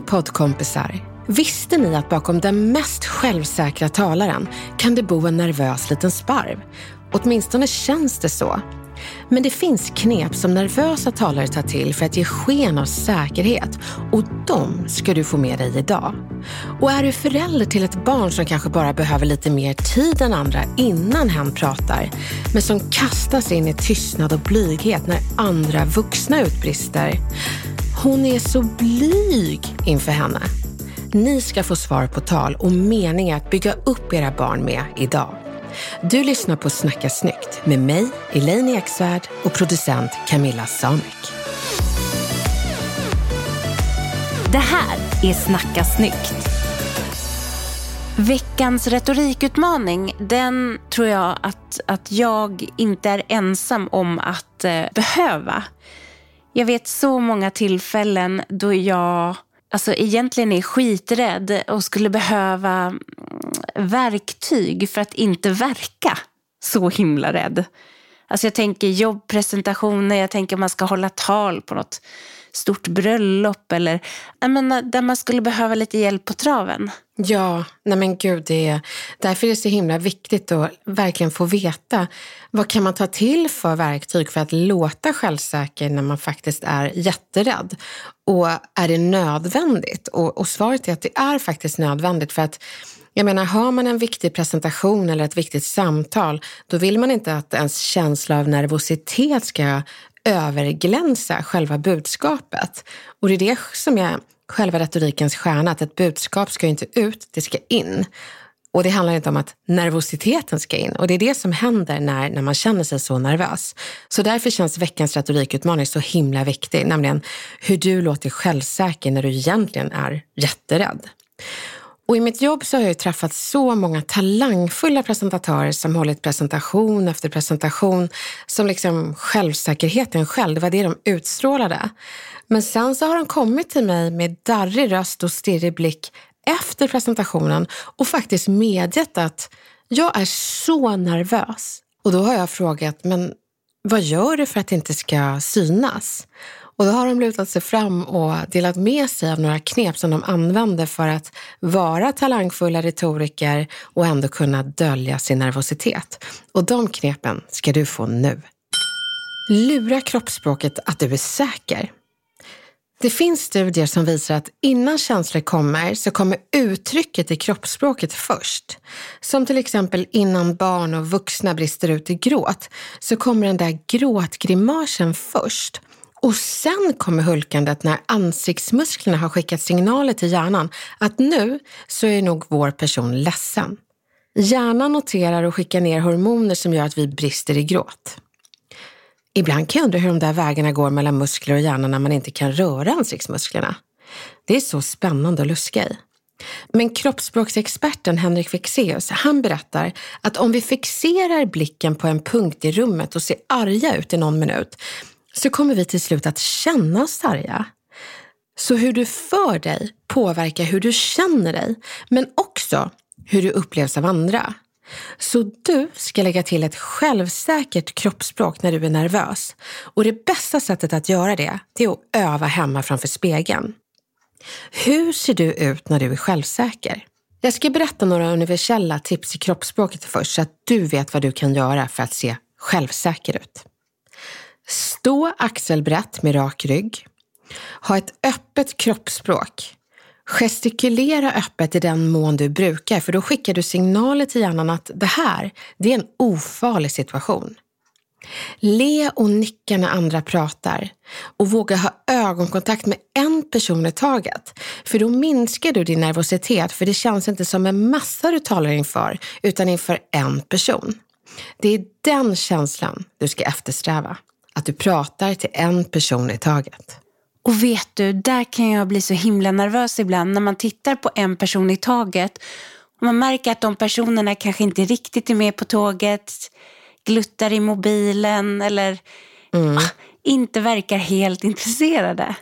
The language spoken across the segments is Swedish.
Hej poddkompisar! Visste ni att bakom den mest självsäkra talaren kan det bo en nervös liten sparv? Åtminstone känns det så. Men det finns knep som nervösa talare tar till för att ge sken av säkerhet och de ska du få med dig idag. Och är du förälder till ett barn som kanske bara behöver lite mer tid än andra innan hen pratar, men som kastas in i tystnad och blyghet när andra vuxna utbrister. Hon är så blyg inför henne. Ni ska få svar på tal och meningar att bygga upp era barn med idag. Du lyssnar på Snacka snyggt med mig, Elaine Eksvärd och producent Camilla Samek. Det här är Snacka snyggt. Veckans retorikutmaning, den tror jag att, att jag inte är ensam om att eh, behöva. Jag vet så många tillfällen då jag alltså egentligen är skiträdd och skulle behöva mm, verktyg för att inte verka så himla rädd. Alltså jag tänker jobbpresentationer, jag tänker man ska hålla tal på något stort bröllop eller jag menar, där man skulle behöva lite hjälp på traven. Ja, nej men gud, det är, därför är det så himla viktigt att verkligen få veta vad kan man ta till för verktyg för att låta självsäker när man faktiskt är jätterädd. Och är det nödvändigt? Och, och svaret är att det är faktiskt nödvändigt för att jag menar, har man en viktig presentation eller ett viktigt samtal, då vill man inte att ens känsla av nervositet ska överglänsa själva budskapet. Och det är det som är själva retorikens stjärna, att ett budskap ska inte ut, det ska in. Och det handlar inte om att nervositeten ska in. Och det är det som händer när, när man känner sig så nervös. Så därför känns veckans retorikutmaning så himla viktig, nämligen hur du låter självsäker när du egentligen är jätterädd. Och i mitt jobb så har jag träffat så många talangfulla presentatörer som hållit presentation efter presentation som liksom självsäkerheten själv, det var det de utstrålade. Men sen så har de kommit till mig med darrig röst och stirrig blick efter presentationen och faktiskt medgett att jag är så nervös. Och då har jag frågat, men vad gör du för att det inte ska synas? Och då har de lutat sig fram och delat med sig av några knep som de använder för att vara talangfulla retoriker och ändå kunna dölja sin nervositet. Och de knepen ska du få nu. Lura kroppsspråket att du är säker. Det finns studier som visar att innan känslor kommer så kommer uttrycket i kroppsspråket först. Som till exempel innan barn och vuxna brister ut i gråt så kommer den där gråtgrimasen först. Och sen kommer hulkandet när ansiktsmusklerna har skickat signaler till hjärnan att nu så är nog vår person ledsen. Hjärnan noterar och skickar ner hormoner som gör att vi brister i gråt. Ibland kan jag undra hur de där vägarna går mellan muskler och hjärna när man inte kan röra ansiktsmusklerna. Det är så spännande att luska i. Men kroppsspråksexperten Henrik Fexeus, han berättar att om vi fixerar blicken på en punkt i rummet och ser arga ut i någon minut, så kommer vi till slut att känna oss arga. Så hur du för dig påverkar hur du känner dig, men också hur du upplevs av andra. Så du ska lägga till ett självsäkert kroppsspråk när du är nervös. Och det bästa sättet att göra det, det är att öva hemma framför spegeln. Hur ser du ut när du är självsäker? Jag ska berätta några universella tips i kroppsspråket först så att du vet vad du kan göra för att se självsäker ut. Stå axelbrett med rak rygg. Ha ett öppet kroppsspråk. Gestikulera öppet i den mån du brukar, för då skickar du signaler till hjärnan att det här, det är en ofarlig situation. Le och nicka när andra pratar och våga ha ögonkontakt med en person i taget. För då minskar du din nervositet för det känns inte som en massa du talar inför utan inför en person. Det är den känslan du ska eftersträva. Att du pratar till en person i taget. Och vet du, där kan jag bli så himla nervös ibland när man tittar på en person i taget och man märker att de personerna kanske inte riktigt är med på tåget, gluttar i mobilen eller mm. inte verkar helt intresserade.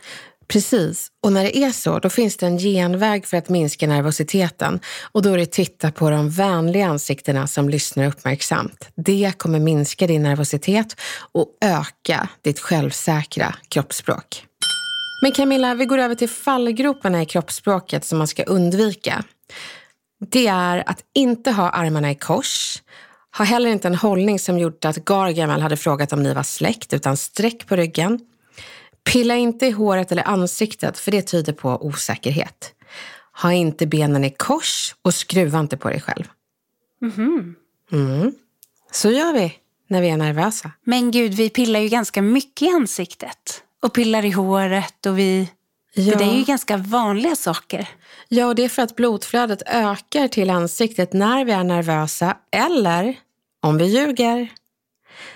Precis, och när det är så, då finns det en genväg för att minska nervositeten och då är det att titta på de vänliga ansiktena som lyssnar uppmärksamt. Det kommer minska din nervositet och öka ditt självsäkra kroppsspråk. Men Camilla, vi går över till fallgroparna i kroppsspråket som man ska undvika. Det är att inte ha armarna i kors, ha heller inte en hållning som gjort att Gargamel hade frågat om ni var släkt, utan sträck på ryggen. Pilla inte i håret eller ansiktet, för det tyder på osäkerhet. Ha inte benen i kors och skruva inte på dig själv. Mm. Mm. Så gör vi när vi är nervösa. Men gud, vi pillar ju ganska mycket i ansiktet och pillar i håret och vi... Ja. det är ju ganska vanliga saker. Ja, och det är för att blodflödet ökar till ansiktet när vi är nervösa eller om vi ljuger.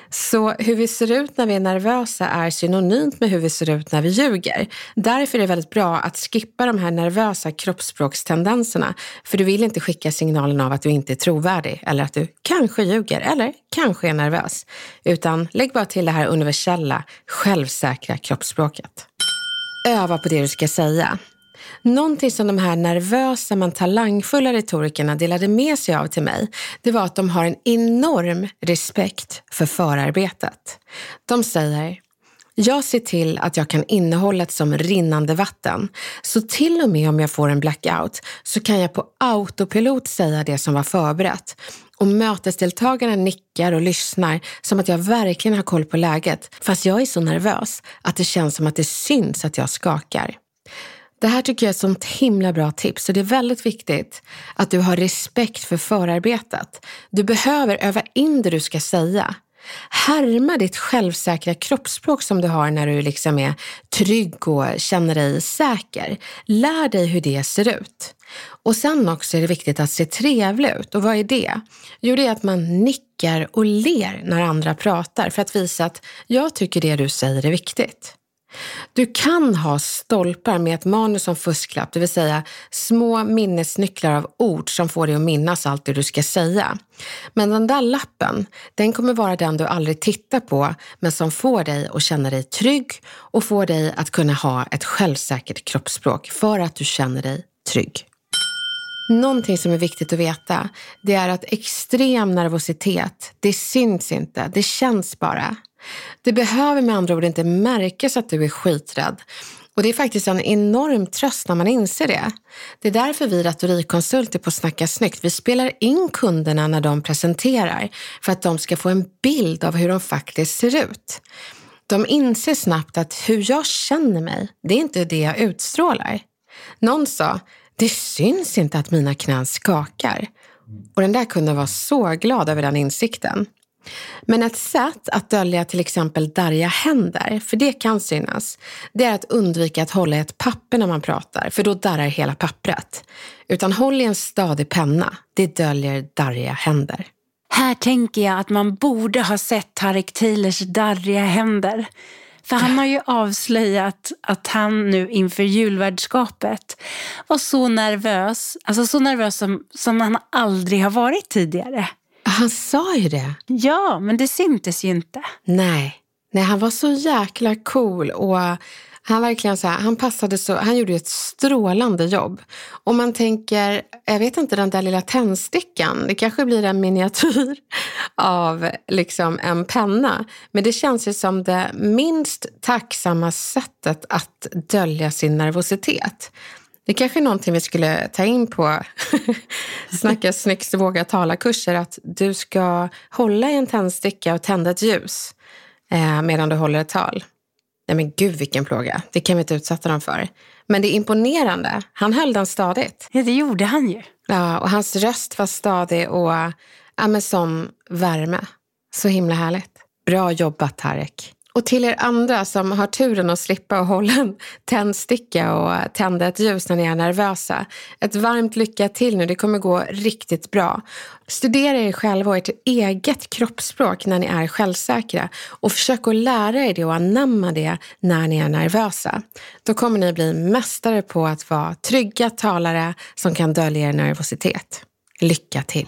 Så hur vi ser ut när vi är nervösa är synonymt med hur vi ser ut när vi ljuger. Därför är det väldigt bra att skippa de här nervösa kroppsspråkstendenserna. För du vill inte skicka signalen av att du inte är trovärdig eller att du kanske ljuger eller kanske är nervös. Utan lägg bara till det här universella, självsäkra kroppsspråket. Öva på det du ska säga. Någonting som de här nervösa men talangfulla retorikerna delade med sig av till mig, det var att de har en enorm respekt för förarbetet. De säger jag ser till att jag kan innehållet som rinnande vatten. Så till och med om jag får en blackout så kan jag på autopilot säga det som var förberett. Och mötesdeltagarna nickar och lyssnar som att jag verkligen har koll på läget. Fast jag är så nervös att det känns som att det syns att jag skakar. Det här tycker jag är ett sånt himla bra tips och det är väldigt viktigt att du har respekt för förarbetet. Du behöver öva in det du ska säga. Härma ditt självsäkra kroppsspråk som du har när du liksom är trygg och känner dig säker. Lär dig hur det ser ut. Och sen också är det viktigt att se trevlig ut. Och vad är det? Jo, det är att man nickar och ler när andra pratar för att visa att jag tycker det du säger är viktigt. Du kan ha stolpar med ett manus som fusklapp, det vill säga små minnesnycklar av ord som får dig att minnas allt det du ska säga. Men den där lappen, den kommer vara den du aldrig tittar på, men som får dig att känna dig trygg och får dig att kunna ha ett självsäkert kroppsspråk för att du känner dig trygg. Någonting som är viktigt att veta, det är att extrem nervositet, det syns inte, det känns bara. Det behöver med andra ord inte märkas att du är skiträdd. Och det är faktiskt en enorm tröst när man inser det. Det är därför vi retorikkonsulter på Snacka snyggt, vi spelar in kunderna när de presenterar för att de ska få en bild av hur de faktiskt ser ut. De inser snabbt att hur jag känner mig, det är inte det jag utstrålar. Någon sa, det syns inte att mina knän skakar. Och den där kunden var så glad över den insikten. Men ett sätt att dölja till exempel darriga händer, för det kan synas, det är att undvika att hålla i ett papper när man pratar, för då darrar hela pappret. Utan håll i en stadig penna, det döljer darriga händer. Här tänker jag att man borde ha sett Tareq Taylors darriga händer. För han har ju avslöjat att han nu inför julvärdskapet var så nervös, alltså så nervös som, som han aldrig har varit tidigare. Han sa ju det. Ja, men det syntes ju inte. Nej, Nej han var så jäkla cool och han verkligen så här, han passade så, han gjorde ett strålande jobb. Om man tänker, jag vet inte den där lilla tändstickan, det kanske blir en miniatyr av liksom en penna. Men det känns ju som det minst tacksamma sättet att dölja sin nervositet. Det kanske är någonting vi skulle ta in på Snacka snyggt, våga tala-kurser. Att du ska hålla i en tändsticka och tända ett ljus. eh, medan du håller ett tal. Nej men gud vilken plåga, det kan vi inte utsätta dem för. Men det är imponerande, han höll den stadigt. Ja, det gjorde han ju. Ja, och hans röst var stadig och ja, med sån värme. Så himla härligt. Bra jobbat Tarek. Och till er andra som har turen att slippa att hålla en tändsticka och tända ett ljus när ni är nervösa. Ett varmt lycka till nu, det kommer gå riktigt bra. Studera er själva och ert eget kroppsspråk när ni är självsäkra och försök att lära er det och anamma det när ni är nervösa. Då kommer ni bli mästare på att vara trygga talare som kan dölja er nervositet. Lycka till!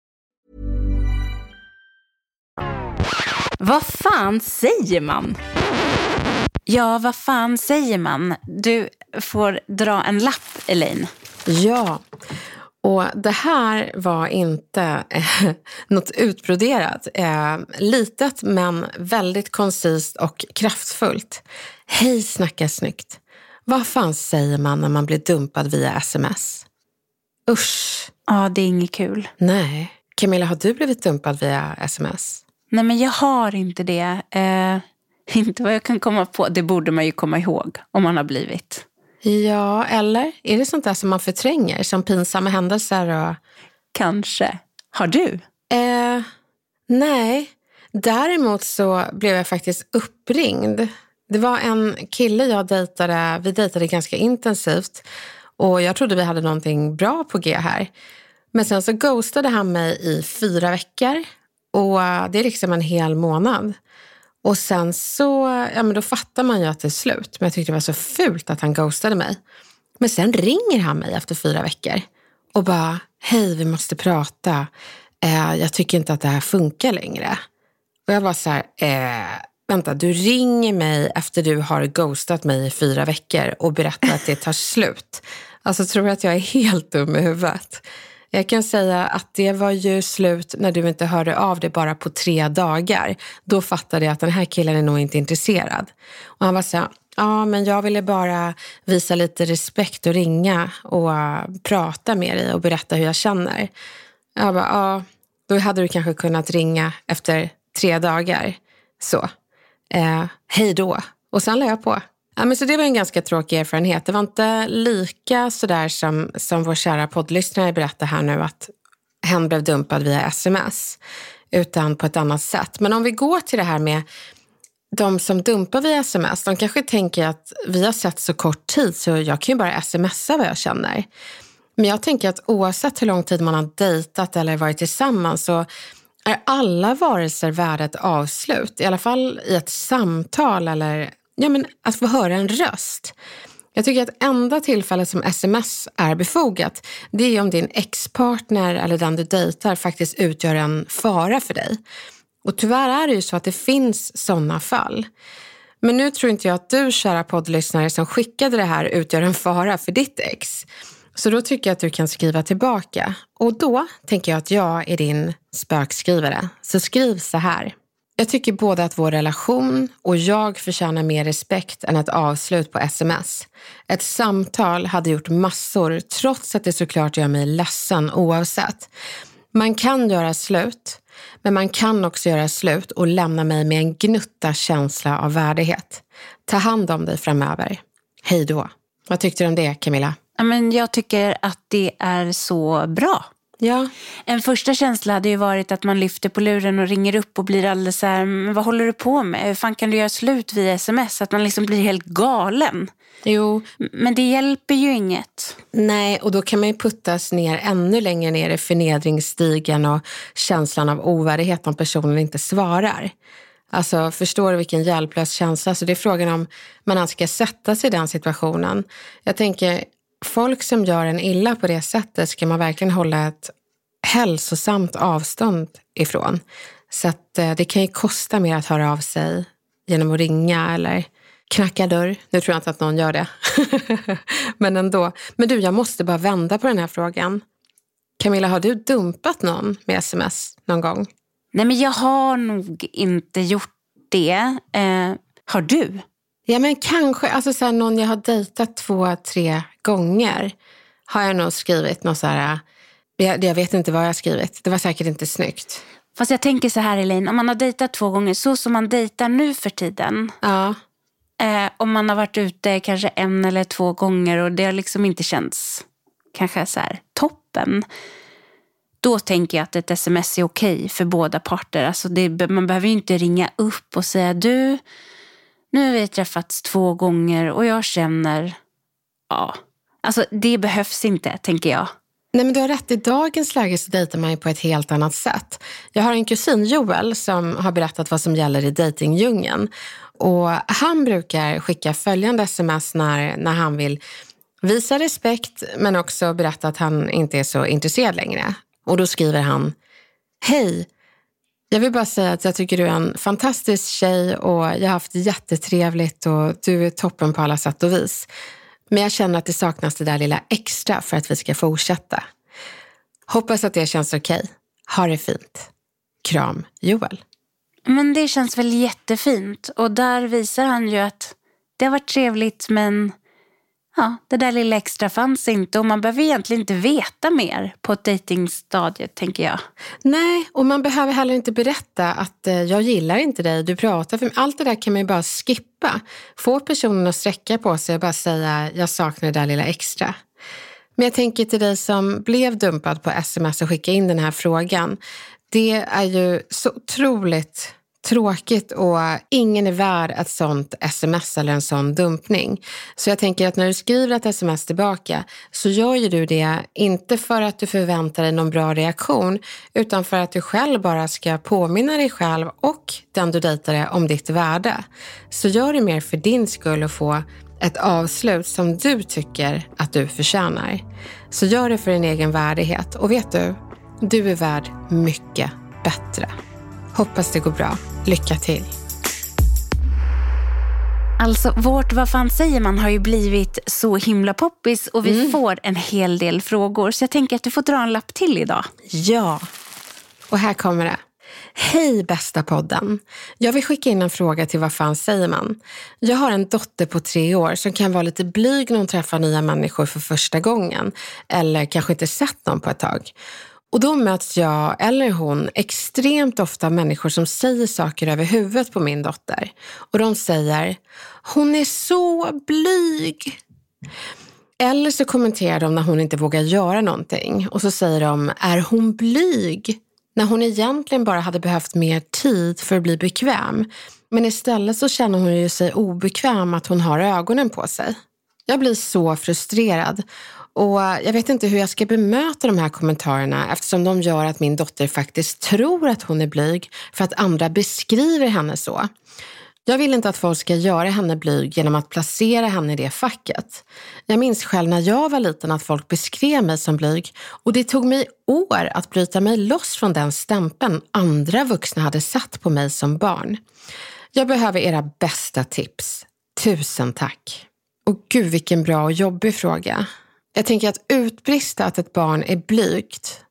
Vad fan säger man? Ja, vad fan säger man? Du får dra en lapp, Elaine. Ja, och det här var inte eh, något utbroderat. Eh, litet men väldigt koncist och kraftfullt. Hej snacka snyggt. Vad fan säger man när man blir dumpad via sms? Usch. Ja, det är inget kul. Nej. Camilla, har du blivit dumpad via sms? Nej, men jag har inte det. Eh, inte vad jag kan komma på. Det borde man ju komma ihåg om man har blivit. Ja, eller är det sånt där som man förtränger, som pinsamma händelser? Och... Kanske. Har du? Eh, nej. Däremot så blev jag faktiskt uppringd. Det var en kille jag dejtade, vi dejtade ganska intensivt och jag trodde vi hade någonting bra på G här. Men sen så ghostade han mig i fyra veckor och eh, det är liksom en hel månad. Och sen så, ja men då fattar man ju att det är slut. Men jag tyckte det var så fult att han ghostade mig. Men sen ringer han mig efter fyra veckor och bara, hej vi måste prata. Eh, jag tycker inte att det här funkar längre. Och jag var så här, eh, vänta du ringer mig efter du har ghostat mig i fyra veckor och berättar att det tar slut. Alltså tror du att jag är helt dum i huvudet? Jag kan säga att det var ju slut när du inte hörde av dig bara på tre dagar. Då fattade jag att den här killen är nog inte intresserad. Och han var så här, ja men jag ville bara visa lite respekt och ringa och uh, prata med dig och berätta hur jag känner. Jag bara, ja, då hade du kanske kunnat ringa efter tre dagar. Så, eh, hej då. Och sen la jag på. Ja, men så det var en ganska tråkig erfarenhet. Det var inte lika sådär som, som vår kära poddlyssnare berättar här nu att hen blev dumpad via sms, utan på ett annat sätt. Men om vi går till det här med de som dumpar via sms, de kanske tänker att vi har sett så kort tid så jag kan ju bara smsa vad jag känner. Men jag tänker att oavsett hur lång tid man har dejtat eller varit tillsammans så är alla varelser värda ett avslut. I alla fall i ett samtal eller ja, men att få höra en röst. Jag tycker att enda tillfället som sms är befogat, det är om din ex-partner eller den du dejtar faktiskt utgör en fara för dig. Och tyvärr är det ju så att det finns sådana fall. Men nu tror inte jag att du, kära poddlyssnare som skickade det här, utgör en fara för ditt ex. Så då tycker jag att du kan skriva tillbaka. Och då tänker jag att jag är din spökskrivare. Så skriv så här. Jag tycker både att vår relation och jag förtjänar mer respekt än ett avslut på sms. Ett samtal hade gjort massor trots att det såklart gör mig ledsen oavsett. Man kan göra slut, men man kan också göra slut och lämna mig med en gnutta känsla av värdighet. Ta hand om dig framöver. Hej då. Vad tyckte du om det, Camilla? men jag tycker att det är så bra. Ja. En första känsla hade ju varit att man lyfter på luren och ringer upp och blir alldeles så här, men vad håller du på med? Hur fan kan du göra slut via sms? Att man liksom blir helt galen. Jo, Men det hjälper ju inget. nej, och då kan man ju puttas ner ännu längre ner i förnedringsstigen och känslan av ovärdighet om personen inte svarar. Alltså, förstår du vilken hjälplös känsla? Så det är frågan om man ens ska sätta sig i den situationen. Jag tänker, folk som gör en illa på det sättet ska man verkligen hålla ett hälsosamt avstånd ifrån. Så att eh, det kan ju kosta mer att höra av sig genom att ringa eller knacka dörr. Nu tror jag inte att någon gör det. Men ändå. Men du, jag måste bara vända på den här frågan. Camilla, har du dumpat någon med sms någon gång? Nej men jag har nog inte gjort det. Eh, har du? Ja, men kanske. Alltså så här, någon jag har dejtat två, tre gånger har jag nog skrivit något så här... Jag, jag vet inte vad jag har skrivit. Det var säkert inte snyggt. Fast jag tänker så här Elaine, om man har dejtat två gånger, så som man dejtar nu för tiden. Ja, Eh, om man har varit ute kanske en eller två gånger och det har liksom inte känts kanske så här toppen. Då tänker jag att ett sms är okej för båda parter. Alltså det, man behöver ju inte ringa upp och säga du, nu har vi träffats två gånger och jag känner, ja. Alltså det behövs inte tänker jag. Nej, men du har rätt. I dagens läge så dejtar man ju på ett helt annat sätt. Jag har en kusin, Joel, som har berättat vad som gäller i dejtingdjungeln. Och han brukar skicka följande sms när, när han vill visa respekt men också berätta att han inte är så intresserad längre. Och då skriver han Hej! Jag vill bara säga att jag tycker du är en fantastisk tjej och jag har haft jättetrevligt och du är toppen på alla sätt och vis. Men jag känner att det saknas det där lilla extra för att vi ska fortsätta. Hoppas att det känns okej. Ha det fint. Kram, Joel. Men det känns väl jättefint. Och där visar han ju att det har varit trevligt men ja, det där lilla extra fanns inte. Och man behöver egentligen inte veta mer på ett dejtingstadiet tänker jag. Nej, och man behöver heller inte berätta att eh, jag gillar inte dig, du pratar för mig. Allt det där kan man ju bara skippa. Få personen att sträcka på sig och bara säga jag saknar det där lilla extra. Men jag tänker till dig som blev dumpad på sms och skickade in den här frågan. Det är ju så otroligt tråkigt och ingen är värd ett sånt sms eller en sån dumpning. Så jag tänker att när du skriver ett sms tillbaka så gör ju du det inte för att du förväntar dig någon bra reaktion utan för att du själv bara ska påminna dig själv och den du dejtade om ditt värde. Så gör det mer för din skull och få ett avslut som du tycker att du förtjänar. Så gör det för din egen värdighet och vet du, du är värd mycket bättre. Hoppas det går bra. Lycka till! Alltså vårt Vad fan säger man har ju blivit så himla poppis och vi får en hel del frågor. Så jag tänker att du får dra en lapp till idag. Ja, och här kommer det. Hej bästa podden! Jag vill skicka in en fråga till Vad fan säger man? Jag har en dotter på tre år som kan vara lite blyg när hon träffar nya människor för första gången eller kanske inte sett någon på ett tag. Och då möts jag eller hon extremt ofta av människor som säger saker över huvudet på min dotter. Och de säger, hon är så blyg. Eller så kommenterar de när hon inte vågar göra någonting och så säger de, är hon blyg? När hon egentligen bara hade behövt mer tid för att bli bekväm. Men istället så känner hon ju sig obekväm att hon har ögonen på sig. Jag blir så frustrerad och eh, jag vet inte hur jag ska bemöta de här kommentarerna eftersom de gör att min dotter faktiskt tror att hon är blyg för att andra beskriver henne så. Jag vill inte att folk ska göra henne blyg genom att placera henne i det facket. Jag minns själv när jag var liten att folk beskrev mig som blyg och det tog mig år att bryta mig loss från den stämpeln andra vuxna hade satt på mig som barn. Jag behöver era bästa tips. Tusen tack. Och gud vilken bra och jobbig fråga. Jag tänker att utbrista att ett barn är blygt,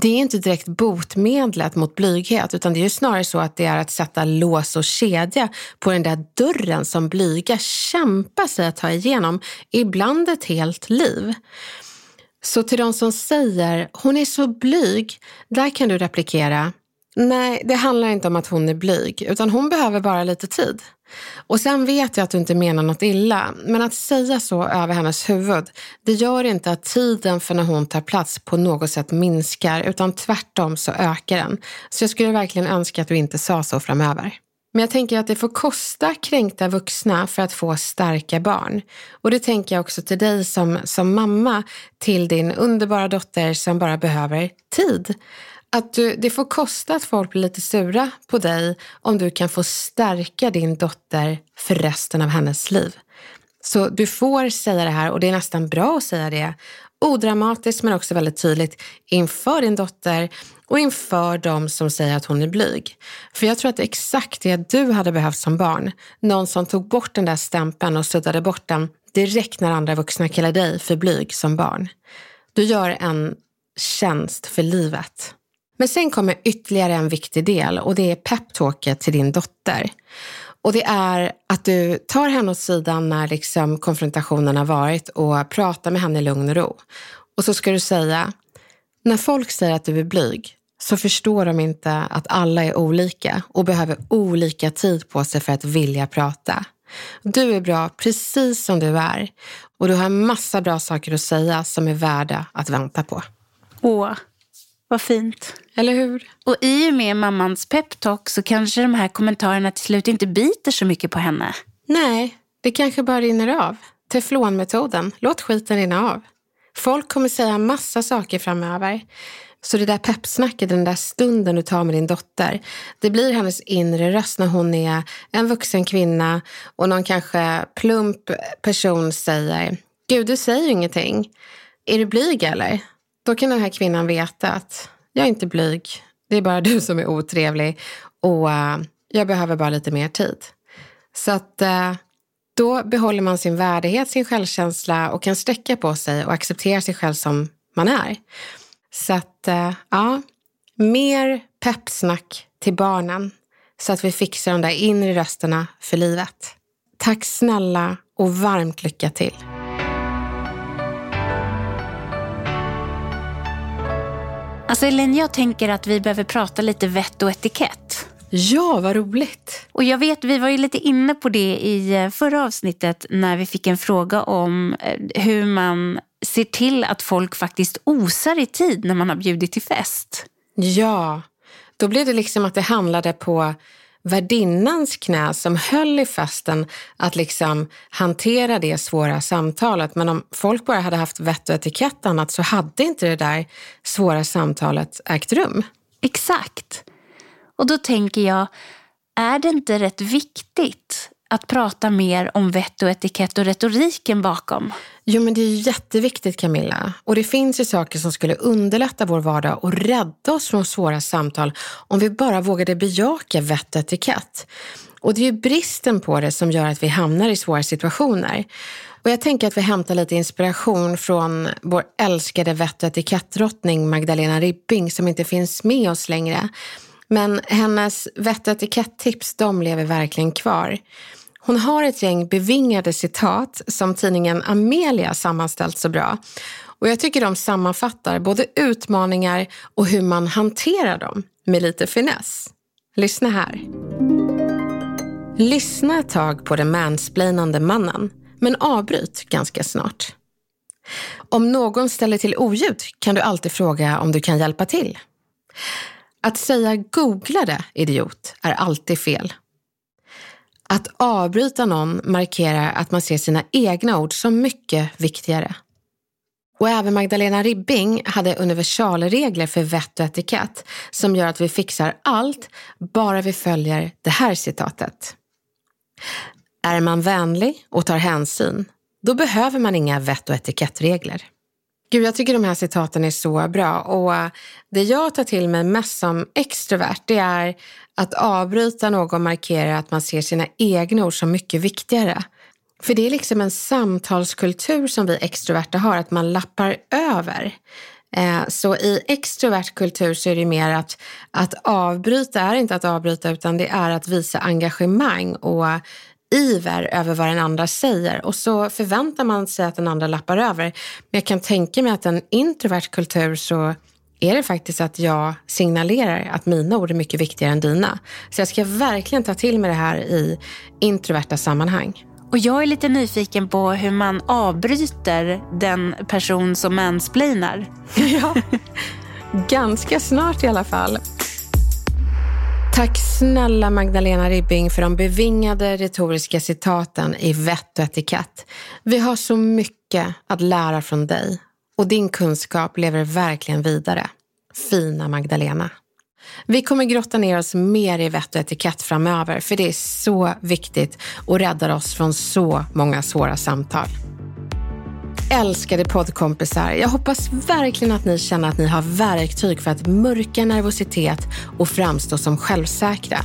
det är inte direkt botmedlet mot blyghet utan det är ju snarare så att det är att sätta lås och kedja på den där dörren som blyga kämpar sig att ta igenom, ibland ett helt liv. Så till de som säger hon är så blyg, där kan du replikera Nej, det handlar inte om att hon är blyg, utan hon behöver bara lite tid. Och sen vet jag att du inte menar något illa, men att säga så över hennes huvud, det gör inte att tiden för när hon tar plats på något sätt minskar, utan tvärtom så ökar den. Så jag skulle verkligen önska att du inte sa så framöver. Men jag tänker att det får kosta kränkta vuxna för att få starka barn. Och det tänker jag också till dig som, som mamma till din underbara dotter som bara behöver tid. Att du, det får kosta att folk blir lite sura på dig om du kan få stärka din dotter för resten av hennes liv. Så du får säga det här och det är nästan bra att säga det. Odramatiskt men också väldigt tydligt inför din dotter och inför de som säger att hon är blyg. För jag tror att det är exakt det du hade behövt som barn. Någon som tog bort den där stämpeln och suddade bort den direkt när andra vuxna kallar dig för blyg som barn. Du gör en tjänst för livet. Men sen kommer ytterligare en viktig del och det är peptalket till din dotter. Och det är att du tar henne åt sidan när liksom konfrontationen har varit och pratar med henne i lugn och ro. Och så ska du säga, när folk säger att du är blyg så förstår de inte att alla är olika och behöver olika tid på sig för att vilja prata. Du är bra precis som du är och du har en massa bra saker att säga som är värda att vänta på. Åh, vad fint. Eller hur? Och i och med mammans peptalk så kanske de här kommentarerna till slut inte biter så mycket på henne. Nej, det kanske bara rinner av. Teflonmetoden. Låt skiten rinna av. Folk kommer säga massa saker framöver. Så det där peppsnacket, den där stunden du tar med din dotter, det blir hennes inre röst när hon är en vuxen kvinna och någon kanske plump person säger Gud, du säger ingenting. Är du blyg eller? Då kan den här kvinnan veta att jag är inte blyg. Det är bara du som är otrevlig och uh, jag behöver bara lite mer tid. Så att uh, då behåller man sin värdighet, sin självkänsla och kan sträcka på sig och acceptera sig själv som man är. Så att, uh, ja, mer peppsnack till barnen så att vi fixar de där inre rösterna för livet. Tack snälla och varmt lycka till. Alltså Ellen, jag tänker att vi behöver prata lite vett och etikett. Ja, vad roligt. Och jag vet, vi var ju lite inne på det i eh, förra avsnittet när vi fick en fråga om eh, hur man ser till att folk faktiskt osar i tid när man har bjudit till fest. Ja, då blev det liksom att det handlade på värdinnans knä som höll i festen att liksom hantera det svåra samtalet. Men om folk bara hade haft vett och etikett annat så hade inte det där svåra samtalet ägt rum. Exakt. Och då tänker jag, är det inte rätt viktigt att prata mer om vett och etikett och retoriken bakom? Jo, men det är jätteviktigt Camilla. Och det finns ju saker som skulle underlätta vår vardag och rädda oss från svåra samtal om vi bara vågade bejaka vett och etikett. Och det är ju bristen på det som gör att vi hamnar i svåra situationer. Och jag tänker att vi hämtar lite inspiration från vår älskade vett och etikettdrottning Magdalena Ribbing som inte finns med oss längre. Men hennes vett och etikettips, de lever verkligen kvar. Hon har ett gäng bevingade citat som tidningen Amelia sammanställt så bra. Och jag tycker de sammanfattar både utmaningar och hur man hanterar dem med lite finess. Lyssna här. Lyssna ett tag på den mansplainande mannen, men avbryt ganska snart. Om någon ställer till oljud kan du alltid fråga om du kan hjälpa till. Att säga googla det, idiot, är alltid fel. Att avbryta någon markerar att man ser sina egna ord som mycket viktigare. Och även Magdalena Ribbing hade universalregler för vett och etikett som gör att vi fixar allt bara vi följer det här citatet. Är man vänlig och tar hänsyn, då behöver man inga vett och etikettregler. Gud, jag tycker de här citaten är så bra och eh, det jag tar till mig mest som extrovert det är att avbryta någon markerar att man ser sina egna ord som mycket viktigare. För det är liksom en samtalskultur som vi extroverta har, att man lappar över. Eh, så i extrovert kultur så är det mer att, att avbryta är inte att avbryta utan det är att visa engagemang och iver över vad den andra säger och så förväntar man sig att den andra lappar över. Men jag kan tänka mig att en introvert kultur så är det faktiskt att jag signalerar att mina ord är mycket viktigare än dina. Så jag ska verkligen ta till mig det här i introverta sammanhang. Och jag är lite nyfiken på hur man avbryter den person som mansplainar. Ja, ganska snart i alla fall. Tack snälla Magdalena Ribbing för de bevingade retoriska citaten i vett och etikett. Vi har så mycket att lära från dig och din kunskap lever verkligen vidare. Fina Magdalena. Vi kommer grotta ner oss mer i vett och etikett framöver för det är så viktigt och räddar oss från så många svåra samtal. Älskade poddkompisar, jag hoppas verkligen att ni känner att ni har verktyg för att mörka nervositet och framstå som självsäkra.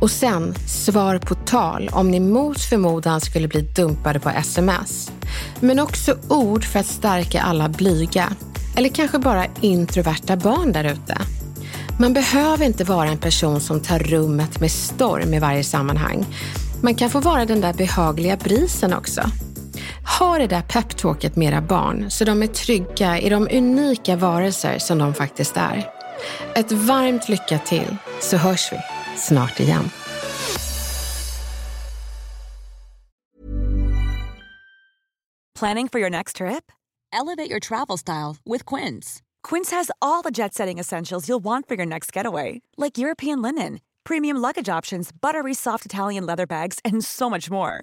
Och sen, svar på tal om ni mot förmodan skulle bli dumpade på sms. Men också ord för att stärka alla blyga, eller kanske bara introverta barn där ute. Man behöver inte vara en person som tar rummet med storm i varje sammanhang. Man kan få vara den där behagliga brisen också. Ha det där peptalket med era barn så de är trygga i de unika varelser som de faktiskt är. Ett varmt lycka till så hörs vi snart igen. Planning for your next trip? Elevate your travel style with Quince. Quince has all the jet setting essentials you'll want for your next getaway, like European linen, premium luggage options, buttery soft Italian leather bags, and so much more.